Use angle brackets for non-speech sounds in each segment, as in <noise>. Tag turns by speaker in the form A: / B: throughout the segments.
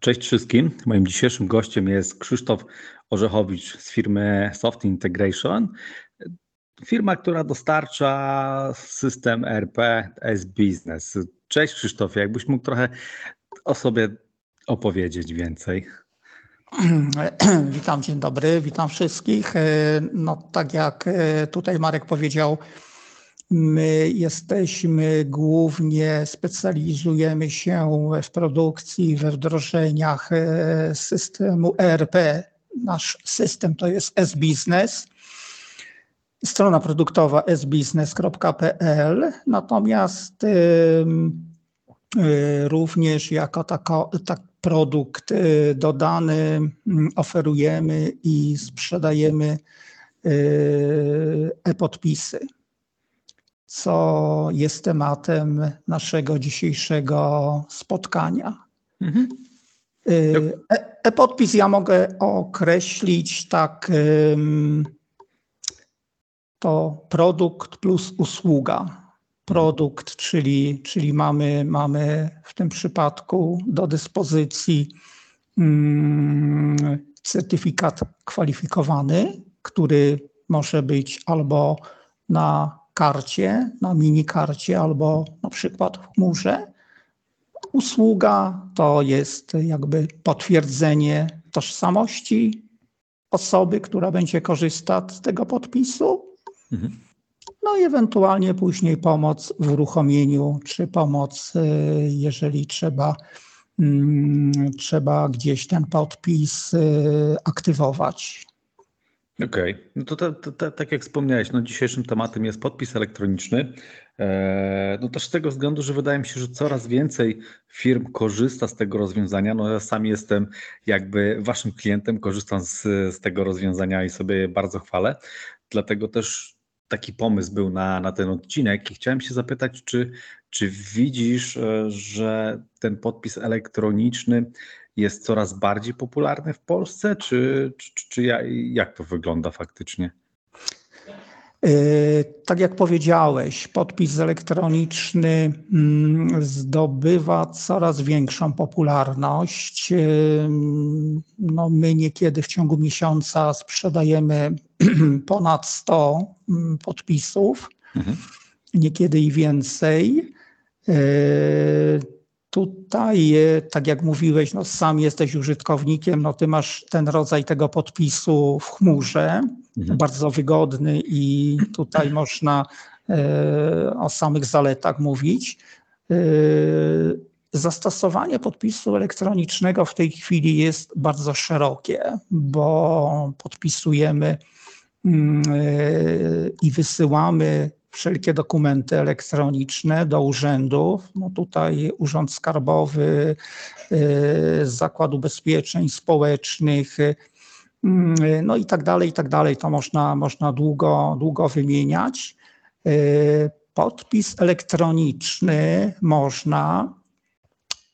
A: Cześć wszystkim. Moim dzisiejszym gościem jest Krzysztof Orzechowicz z firmy Soft Integration. Firma, która dostarcza system RP S-Business. Cześć Krzysztofie, jakbyś mógł trochę o sobie opowiedzieć więcej. <clears throat>
B: Witam, dzień dobry, witam wszystkich. No tak jak tutaj Marek powiedział, My jesteśmy głównie, specjalizujemy się w produkcji, we wdrożeniach e, systemu ERP. Nasz system to jest S-Business. Strona produktowa sbusiness.pl. Natomiast e, również jako tako, tak produkt e, dodany oferujemy i sprzedajemy e-podpisy co jest tematem naszego dzisiejszego spotkania. Mhm. Y, e, e-podpis ja mogę określić tak, to produkt plus usługa. Produkt, czyli, czyli mamy, mamy w tym przypadku do dyspozycji certyfikat kwalifikowany, który może być albo na karcie, na minikarcie albo na przykład w chmurze. Usługa to jest jakby potwierdzenie tożsamości osoby, która będzie korzystać z tego podpisu. Mhm. No i ewentualnie później pomoc w uruchomieniu, czy pomoc, y, jeżeli trzeba, mm, trzeba gdzieś ten podpis y, aktywować.
A: Okej, okay. no to, to, to, to, tak jak wspomniałeś, no dzisiejszym tematem jest podpis elektroniczny. Eee, no też z tego względu, że wydaje mi się, że coraz więcej firm korzysta z tego rozwiązania. No ja sam jestem jakby waszym klientem, korzystam z, z tego rozwiązania i sobie bardzo chwalę. Dlatego też taki pomysł był na, na ten odcinek i chciałem się zapytać, czy, czy widzisz, e, że ten podpis elektroniczny jest coraz bardziej popularny w Polsce, czy, czy, czy jak to wygląda faktycznie?
B: E, tak jak powiedziałeś, podpis elektroniczny mm, zdobywa coraz większą popularność. E, no my niekiedy w ciągu miesiąca sprzedajemy <clears throat> ponad 100 mm, podpisów, mhm. niekiedy i więcej. Tutaj, e, tak jak mówiłeś, no sam jesteś użytkownikiem, no ty masz ten rodzaj tego podpisu w chmurze, mhm. bardzo wygodny i tutaj można e, o samych zaletach mówić. E, zastosowanie podpisu elektronicznego w tej chwili jest bardzo szerokie, bo podpisujemy mm, i wysyłamy wszelkie dokumenty elektroniczne do urzędów. No tutaj Urząd Skarbowy, y, Zakład Ubezpieczeń Społecznych, y, no i tak dalej, i tak dalej. To można, można długo, długo wymieniać. Y, podpis elektroniczny można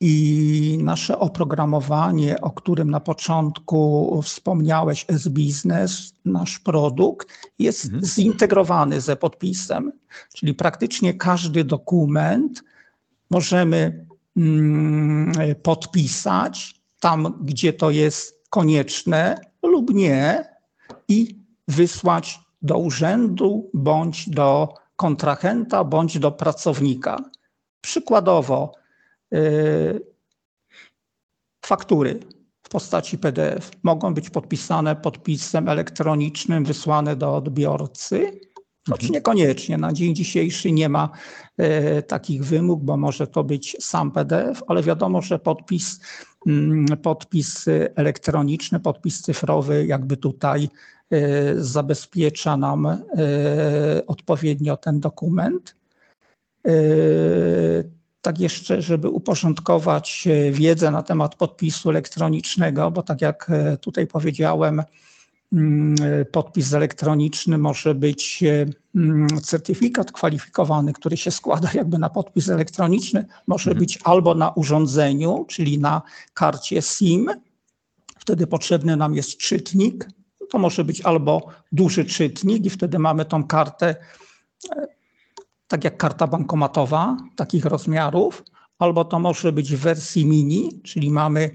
B: i nasze oprogramowanie, o którym na początku wspomniałeś, S-Business, nasz produkt, jest mhm. zintegrowany ze podpisem, czyli praktycznie każdy dokument możemy mm, podpisać tam, gdzie to jest konieczne lub nie i wysłać do urzędu bądź do kontrahenta bądź do pracownika. Przykładowo, faktury w postaci PDF mogą być podpisane podpisem elektronicznym, wysłane do odbiorcy, choć mhm. niekoniecznie. Na dzień dzisiejszy nie ma y, takich wymóg, bo może to być sam PDF, ale wiadomo, że podpis, mm, podpis elektroniczny, podpis cyfrowy jakby tutaj y, zabezpiecza nam odpowiednio ten dokument tak jeszcze, żeby uporządkować e, wiedzę na temat podpisu elektronicznego, bo tak jak e, tutaj powiedziałem, mm, e, podpis elektroniczny może być mm, certyfikat kwalifikowany, który się składa jakby na podpis elektroniczny, może mhm. być albo na urządzeniu, czyli na karcie SIM. Wtedy potrzebny nam jest czytnik. To może być albo duży czytnik i wtedy mamy tą kartę tak jak karta bankomatowa, takich rozmiarów, albo to może być w wersji mini, czyli mamy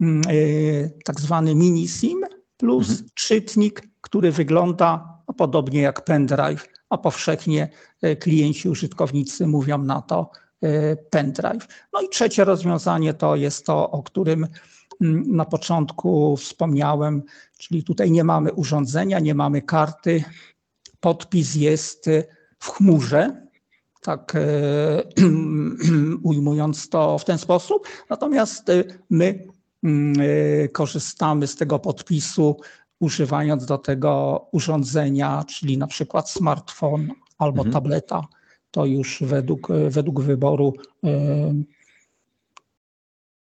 B: mm, y, tak zwany mini SIM plus
A: Mhm.
B: czytnik, który wygląda no, podobnie jak pendrive, a powszechnie y, klienci, użytkownicy mówią na to y, pendrive. No i trzecie rozwiązanie to jest to, o którym mm, na początku wspomniałem, czyli tutaj nie mamy urządzenia, nie mamy karty, podpis jest w chmurze, tak e, <clears throat> ujmując to w ten sposób. Natomiast e, my mm, e, korzystamy z tego podpisu, używając do tego urządzenia, czyli na przykład smartfon albo
A: Mhm.
B: tableta. To już według, według wyboru.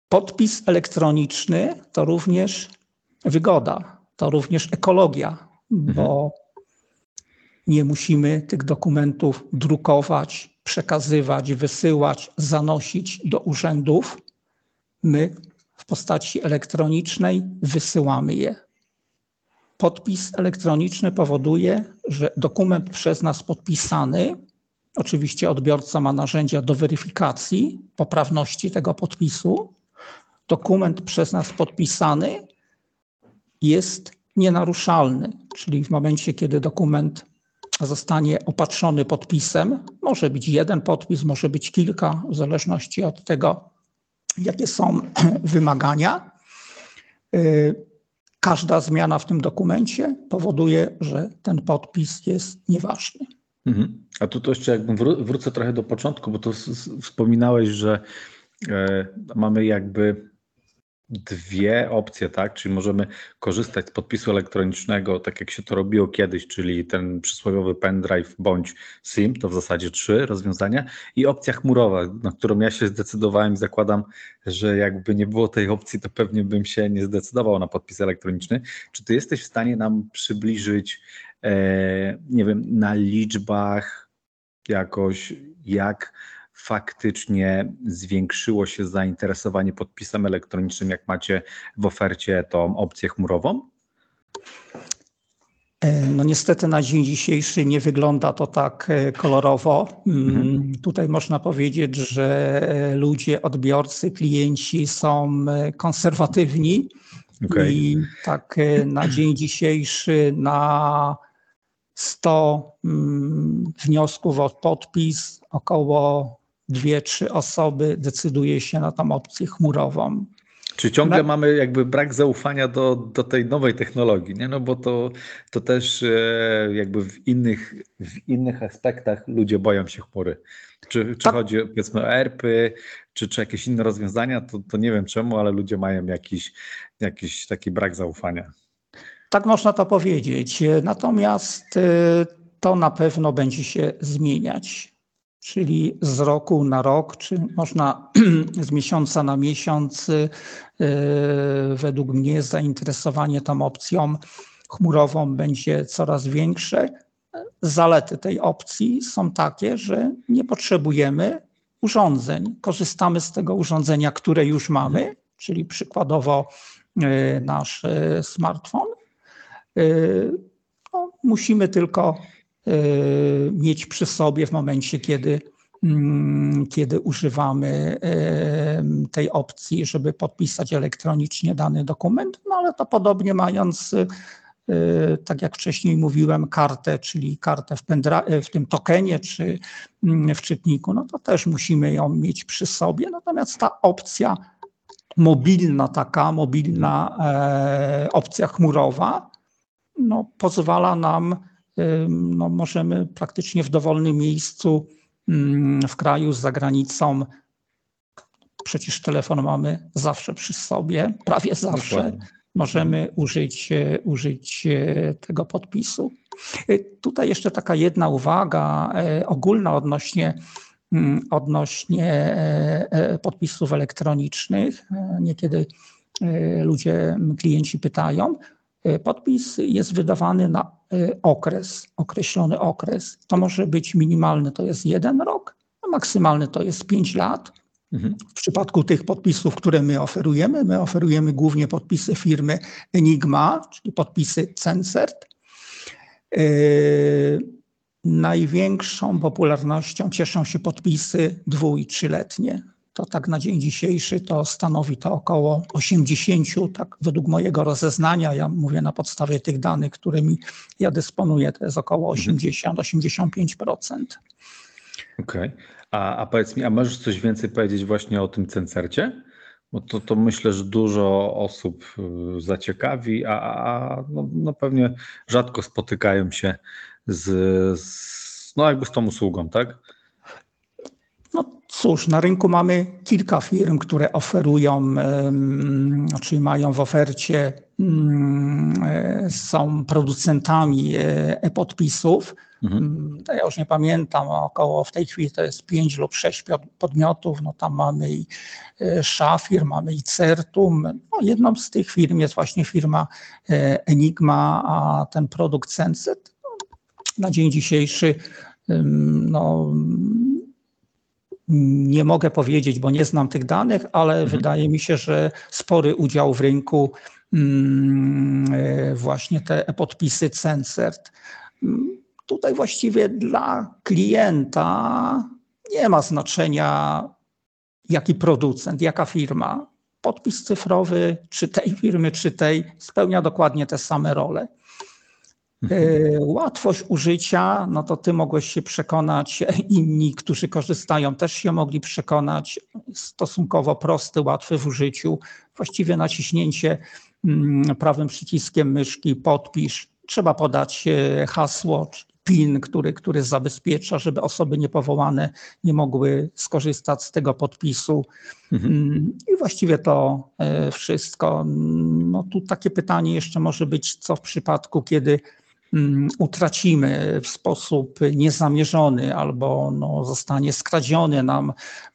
B: Podpis elektroniczny to również wygoda, to również ekologia, bo nie musimy tych dokumentów drukować, przekazywać, wysyłać, zanosić do urzędów. My w postaci elektronicznej wysyłamy je. Podpis elektroniczny powoduje, że dokument przez nas podpisany, oczywiście odbiorca ma narzędzia do weryfikacji poprawności tego podpisu, dokument przez nas podpisany jest nienaruszalny, czyli w momencie, kiedy dokument zostanie opatrzony podpisem, może być jeden podpis, może być kilka, w zależności od tego, jakie są <clears throat> wymagania. Y, Każda zmiana w tym dokumencie powoduje, że ten podpis jest nieważny.
A: Mhm. A tu to jeszcze jakbym wró- wrócę trochę do początku, bo to s- s- wspominałeś, że e, mamy jakby dwie opcje, tak? Czyli możemy korzystać z podpisu elektronicznego, tak jak się to robiło kiedyś, czyli ten przysłowiowy pendrive bądź SIM, to w zasadzie trzy rozwiązania, i opcja chmurowa, na którą ja się zdecydowałem i zakładam, że jakby nie było tej opcji, to pewnie bym się nie zdecydował na podpis elektroniczny. Czy ty jesteś w stanie nam przybliżyć, e, nie wiem, na liczbach jakoś, jak faktycznie zwiększyło się zainteresowanie podpisem elektronicznym, jak macie w ofercie tą opcję chmurową?
B: E, No niestety na dzień dzisiejszy nie wygląda to tak e, kolorowo. Mm, Tutaj można powiedzieć, że e, ludzie, odbiorcy, klienci są konserwatywni
A: Okej.
B: i tak na dzień dzisiejszy na 100 mm, wniosków o podpis około 2-3 osoby decyduje się na tą opcję chmurową.
A: Czy ciągle mamy jakby brak zaufania do, do tej nowej technologii, nie? No bo to, to też e, jakby w innych, w innych aspektach ludzie boją się chmury. Czy, czy
B: Tak.
A: chodzi powiedzmy o ERPy, czy, czy jakieś inne rozwiązania, to, to nie wiem czemu, ale ludzie mają jakiś, jakiś taki brak zaufania.
B: Tak można to powiedzieć. Natomiast e, to na pewno będzie się zmieniać. Czyli z roku na rok, czy można <clears throat> z miesiąca na miesiąc, e, według mnie zainteresowanie tą opcją chmurową będzie coraz większe. Zalety tej opcji są takie, że nie potrzebujemy urządzeń. Korzystamy z tego urządzenia, które już mamy, czyli przykładowo e, nasz e, smartfon. Y, No, musimy tylko y, mieć przy sobie w momencie, kiedy, mm, kiedy używamy tej opcji, żeby podpisać elektronicznie dany dokument. No ale to podobnie mając, y, tak jak wcześniej mówiłem, kartę, czyli kartę w, pendra- w tym tokenie czy mm, w czytniku, no to też musimy ją mieć przy sobie. Natomiast ta opcja mobilna, taka mobilna e, opcja chmurowa, no, pozwala nam, no, możemy praktycznie w dowolnym miejscu ym, w kraju, za granicą, przecież telefon mamy zawsze przy sobie, prawie zawsze,
A: Dokładnie.
B: możemy użyć, e, użyć e, tego podpisu. E, Tutaj jeszcze taka jedna uwaga ogólna odnośnie, mm, odnośnie podpisów elektronicznych. Niekiedy ludzie, klienci pytają, Podpis jest wydawany na e, okres, określony okres. To może być minimalny, to jest jeden rok, a maksymalny to jest pięć lat.
A: Mhm.
B: W przypadku tych podpisów, które my oferujemy, my oferujemy głównie podpisy firmy Enigma, czyli podpisy Cencert. E, Największą popularnością cieszą się podpisy dwu- i trzyletnie. To tak na dzień dzisiejszy to stanowi to około 80, tak według mojego rozeznania, ja mówię na podstawie tych danych, którymi ja dysponuję, to jest około 80-85%.
A: Okej. A, a powiedz mi, a możesz coś więcej powiedzieć właśnie o tym cencercie? Bo to, to myślę, że dużo osób y, zaciekawi, a, a no, no pewnie rzadko spotykają się z, z, no jakby z tą usługą, tak?
B: Cóż, na rynku mamy kilka firm, które oferują, czyli mają w ofercie, mm, e, są producentami e, e-podpisów.
A: Mhm.
B: Mm, Ja już nie pamiętam, około w tej chwili to jest pięć lub sześć pio- podmiotów. No tam mamy i e, Szafir, mamy i Certum. No, jedną z tych firm jest właśnie firma Enigma, a ten produkt Senset no, na dzień dzisiejszy no, nie mogę powiedzieć, bo nie znam tych danych, ale wydaje mi się, że spory udział w rynku mm, e, właśnie te e-podpisy Cencert. Mm, Tutaj właściwie dla klienta nie ma znaczenia, jaki producent, jaka firma. Podpis cyfrowy, czy tej firmy, czy tej, spełnia dokładnie te same role. E, Łatwość użycia, no to ty mogłeś się przekonać, <laughs> inni, którzy korzystają, też się mogli przekonać. Stosunkowo prosty, łatwy w użyciu. Właściwie naciśnięcie mm, prawym przyciskiem myszki podpisz. Trzeba podać e, hasło, PIN, który, który zabezpiecza, żeby osoby niepowołane nie mogły skorzystać z tego podpisu. Mm, I właściwie to e, wszystko. No tu takie pytanie jeszcze może być, co w przypadku, kiedy utracimy w sposób niezamierzony albo no, zostanie skradziony nam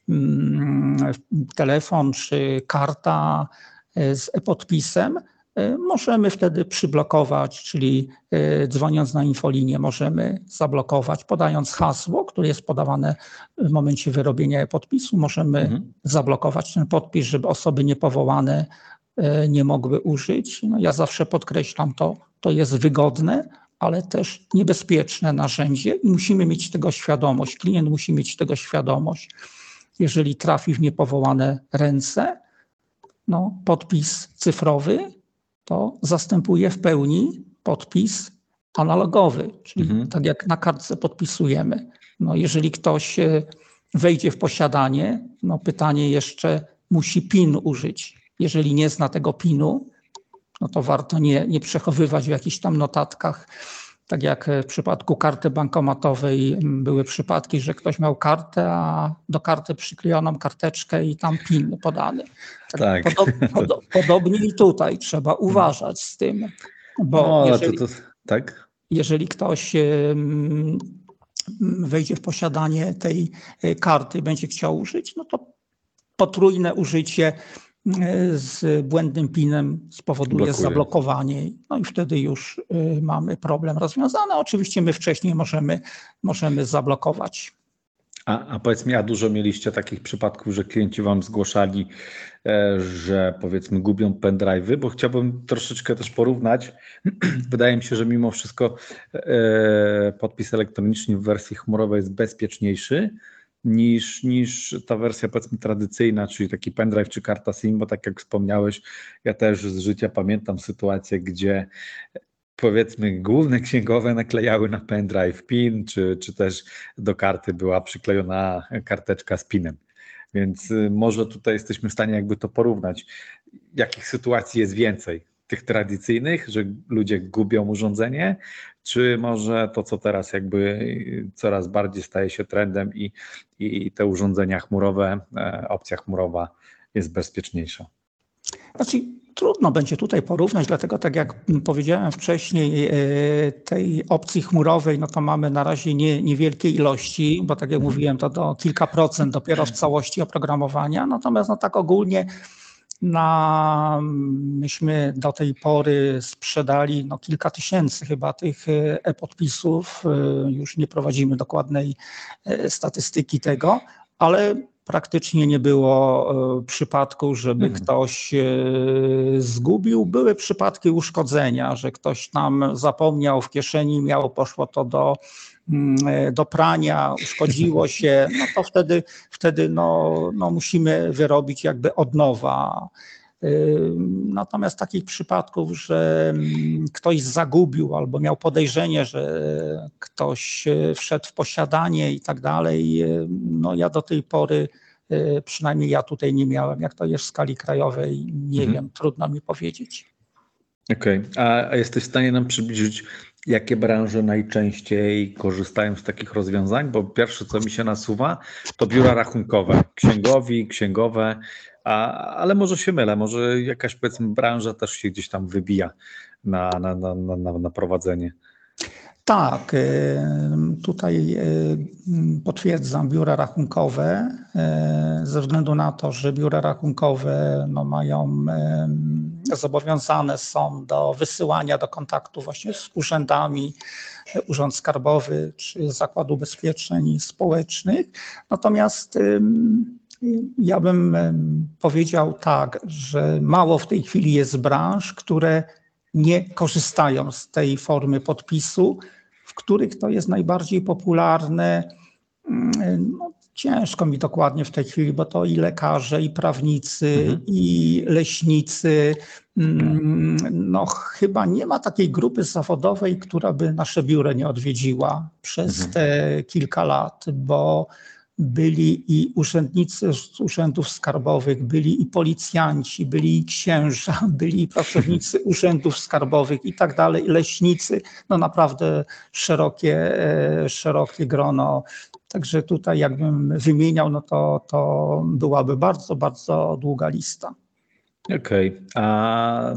B: mm, telefon czy karta e, z e-podpisem, e, możemy wtedy przyblokować, czyli e, dzwoniąc na infolinię możemy zablokować, podając hasło, które jest podawane w momencie wyrobienia e-podpisu, możemy
A: Mhm.
B: zablokować ten podpis, żeby osoby niepowołane nie mogły użyć. No ja zawsze podkreślam to, to jest wygodne, ale też niebezpieczne narzędzie i musimy mieć tego świadomość. Klient musi mieć tego świadomość. Jeżeli trafi w niepowołane ręce, no, podpis cyfrowy to zastępuje w pełni podpis analogowy, czyli
A: Mhm.
B: tak jak na kartce podpisujemy. No, jeżeli ktoś e, wejdzie w posiadanie, no pytanie jeszcze musi PIN użyć. Jeżeli nie zna tego PIN-u, no to warto nie, nie przechowywać w jakichś tam notatkach. Tak jak w przypadku karty bankomatowej były przypadki, że ktoś miał kartę, a do karty przyklejoną karteczkę i tam PIN podany.
A: Tak.
B: Podob, podo, podobnie i tutaj trzeba uważać z tym, bo
A: No,
B: jeżeli,
A: to, to, tak?
B: jeżeli ktoś wejdzie w posiadanie tej e, karty, będzie chciał użyć, no to potrójne użycie e, z błędnym PIN-em spowoduje
A: Blokuje.
B: zablokowanie. No i wtedy już e, mamy problem rozwiązany. Oczywiście my wcześniej możemy, możemy zablokować.
A: A, a powiedz mi, a dużo mieliście takich przypadków, że klienci wam zgłaszali, e, że powiedzmy gubią pendrive'y, bo chciałbym troszeczkę też porównać. <clears throat> Wydaje mi się, że mimo wszystko e, podpis elektroniczny w wersji chmurowej jest bezpieczniejszy niż, niż ta wersja powiedzmy tradycyjna, czyli taki pendrive czy karta SIM, bo tak jak wspomniałeś, ja też z życia pamiętam sytuację, gdzie powiedzmy główne księgowe naklejały na pendrive PIN, czy, czy też do karty była przyklejona karteczka z PINem. Więc y, może tutaj jesteśmy w stanie jakby to porównać. Jakich sytuacji jest więcej? Tych tradycyjnych, że ludzie gubią urządzenie, czy może to, co teraz jakby y, coraz bardziej staje się trendem i, i te urządzenia chmurowe, e, opcja chmurowa jest bezpieczniejsza?
B: Znaczy, trudno będzie tutaj porównać, dlatego tak jak powiedziałem wcześniej, e, tej opcji chmurowej, no to mamy na razie nie, niewielkie ilości, bo tak jak mówiłem, to do kilka procent dopiero w całości oprogramowania. Natomiast no tak ogólnie na, myśmy do tej pory sprzedali no, kilka tysięcy chyba tych e, e-podpisów. E, Już nie prowadzimy dokładnej e, statystyki tego, ale praktycznie nie było e, przypadku, żeby
A: Mhm.
B: ktoś e, zgubił. Były przypadki uszkodzenia, że ktoś tam zapomniał w kieszeni, miało, poszło to do, mm, e, do prania, uszkodziło <laughs> się, no to wtedy, wtedy no, no musimy wyrobić jakby od nowa. Natomiast takich przypadków, że mm, ktoś zagubił albo miał podejrzenie, że ktoś wszedł w posiadanie i tak dalej, no ja do tej pory, e, przynajmniej ja tutaj nie miałem. Jak to jest w skali krajowej, nie
A: Mhm.
B: wiem, trudno mi powiedzieć.
A: Okej, a, a jesteś w stanie nam przybliżyć, jakie branże najczęściej korzystają z takich rozwiązań? Bo pierwsze, co mi się nasuwa, to biura rachunkowe, księgowi, księgowe, a, ale może się mylę, może jakaś powiedzmy branża też się gdzieś tam wybija na, na, na, na- na prowadzenie.
B: Tak, y, tutaj y, potwierdzam biura rachunkowe, y, ze względu na to, że biura rachunkowe no, mają, zobowiązane są do wysyłania do kontaktu właśnie z urzędami, Urząd Skarbowy czy Zakład Ubezpieczeń Społecznych. Natomiast ja bym powiedział tak, że mało w tej chwili jest branż, które nie korzystają z tej formy podpisu, których to jest najbardziej popularne. Mm, No, ciężko mi dokładnie w tej chwili, bo to i lekarze, i prawnicy,
A: Mhm.
B: i leśnicy. Mm, No, chyba nie ma takiej grupy zawodowej, która by nasze biuro nie odwiedziła przez
A: Mhm.
B: te kilka lat, bo byli i urzędnicy z urzędów skarbowych, byli i policjanci, byli i księża, <laughs> byli i pracownicy urzędów skarbowych i tak dalej, i leśnicy. No naprawdę szerokie, e, szerokie grono. Także tutaj jakbym wymieniał, no to, to byłaby bardzo, bardzo długa lista.
A: Okej, a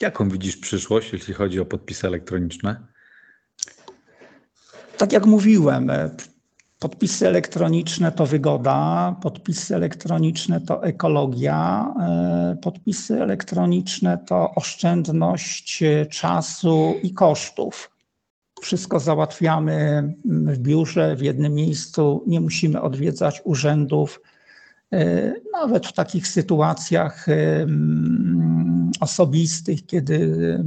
A: jaką widzisz przyszłość, jeśli chodzi o podpisy elektroniczne?
B: Tak jak mówiłem, podpisy elektroniczne to wygoda, podpisy elektroniczne to ekologia, e, podpisy elektroniczne to oszczędność e, czasu i kosztów. Wszystko załatwiamy mm, w biurze, w jednym miejscu, nie musimy odwiedzać urzędów. E, Nawet w takich sytuacjach mm, osobistych, kiedy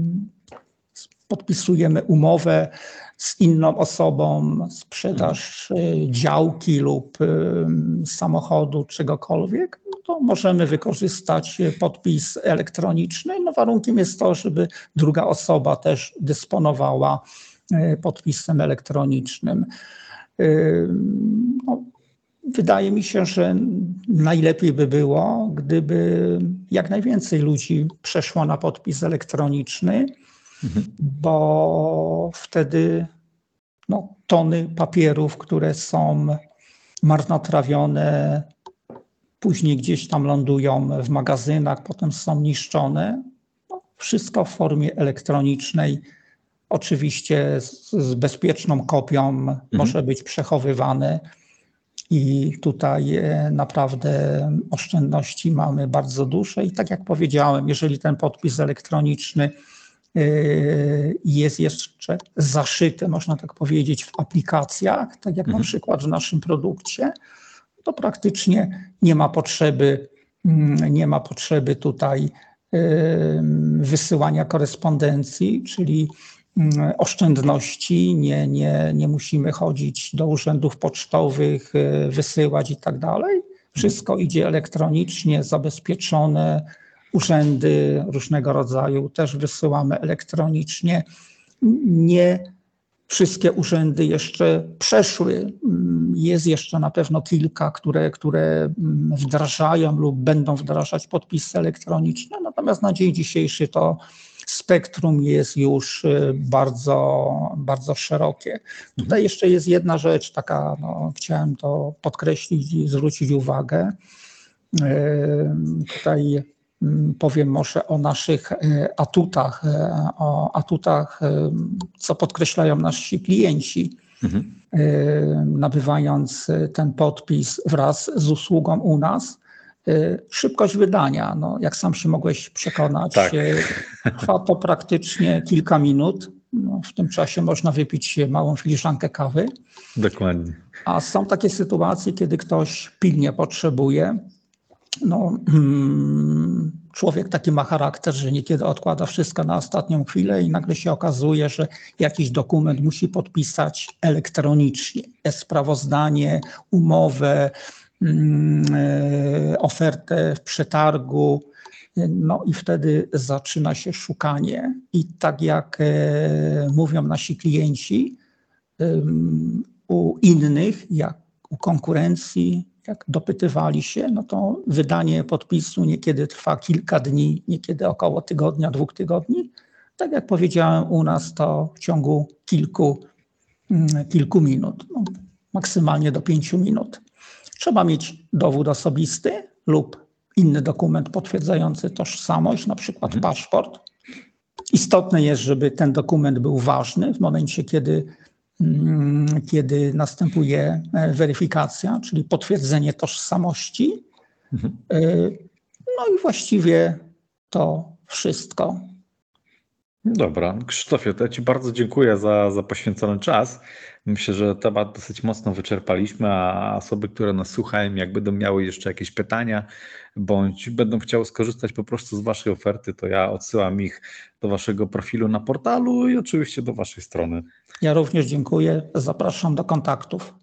B: podpisujemy umowę z inną osobą, sprzedaż y, działki lub y, samochodu, czegokolwiek, no to możemy wykorzystać y, podpis elektroniczny. No warunkiem jest to, żeby druga osoba też dysponowała podpisem elektronicznym. No, wydaje mi się, że najlepiej by było, gdyby jak najwięcej ludzi przeszło na podpis elektroniczny bo wtedy no, tony papierów, które są marnotrawione, później gdzieś tam lądują w magazynach, potem są niszczone. No, wszystko w formie elektronicznej. Oczywiście z, z bezpieczną kopią może być przechowywane. I tutaj e, naprawdę oszczędności mamy bardzo duże. I tak jak powiedziałem, jeżeli ten podpis elektroniczny jest jeszcze zaszyty, można tak powiedzieć, w aplikacjach, tak jak na
A: Mhm.
B: przykład w naszym produkcie, to praktycznie nie ma potrzeby, mm, nie ma potrzeby tutaj y, wysyłania korespondencji, czyli mm, oszczędności, nie, nie, nie musimy chodzić do urzędów pocztowych, y, wysyłać i tak dalej. Wszystko idzie elektronicznie, zabezpieczone. Urzędy różnego rodzaju też wysyłamy elektronicznie. Nie wszystkie urzędy jeszcze przeszły. Jest jeszcze na pewno kilka, które, które mm, wdrażają lub będą wdrażać podpisy elektroniczne, natomiast na dzień dzisiejszy to spektrum jest już y, bardzo, bardzo szerokie. Tutaj jeszcze jest jedna rzecz, taka, no, chciałem to podkreślić i zwrócić uwagę. Ym, Tutaj powiem może o naszych y, atutach, y, o atutach, ym, co podkreślają nasi klienci,
A: Mhm.
B: nabywając ten podpis wraz z usługą u nas. Szybkość wydania, no, jak sam się mogłeś przekonać,
A: Tak.
B: trwa to praktycznie kilka minut. No, w tym czasie można wypić małą filiżankę kawy.
A: Dokładnie.
B: A są takie sytuacje, kiedy ktoś pilnie potrzebuje. No, mm, człowiek taki ma charakter, że niekiedy odkłada wszystko na ostatnią chwilę i nagle się okazuje, że jakiś dokument musi podpisać elektronicznie. Sprawozdanie, umowę, mm, e, ofertę w przetargu. No i wtedy zaczyna się szukanie. I tak jak e, mówią nasi klienci, ym, u innych, jak u konkurencji, jak dopytywali się, no to wydanie podpisu niekiedy trwa kilka dni, niekiedy około tygodnia, dwóch tygodni. Tak jak powiedziałem, u nas to w ciągu kilku, mm, kilku minut, no, maksymalnie do pięciu minut. Trzeba mieć dowód osobisty lub inny dokument potwierdzający tożsamość, na przykład paszport. Istotne jest, żeby ten dokument był ważny w momencie, kiedy, kiedy następuje e, weryfikacja, czyli potwierdzenie tożsamości.
A: Mhm.
B: E, No i właściwie to wszystko.
A: Dobra, Krzysztofie, to ja Ci bardzo dziękuję za, za poświęcony czas. Myślę, że temat dosyć mocno wyczerpaliśmy, a osoby, które nas słuchają, jak będą miały jeszcze jakieś pytania, bądź będą chciały skorzystać po prostu z Waszej oferty, to ja odsyłam ich do Waszego profilu na portalu i oczywiście do Waszej strony.
B: Ja również dziękuję. Zapraszam do kontaktów.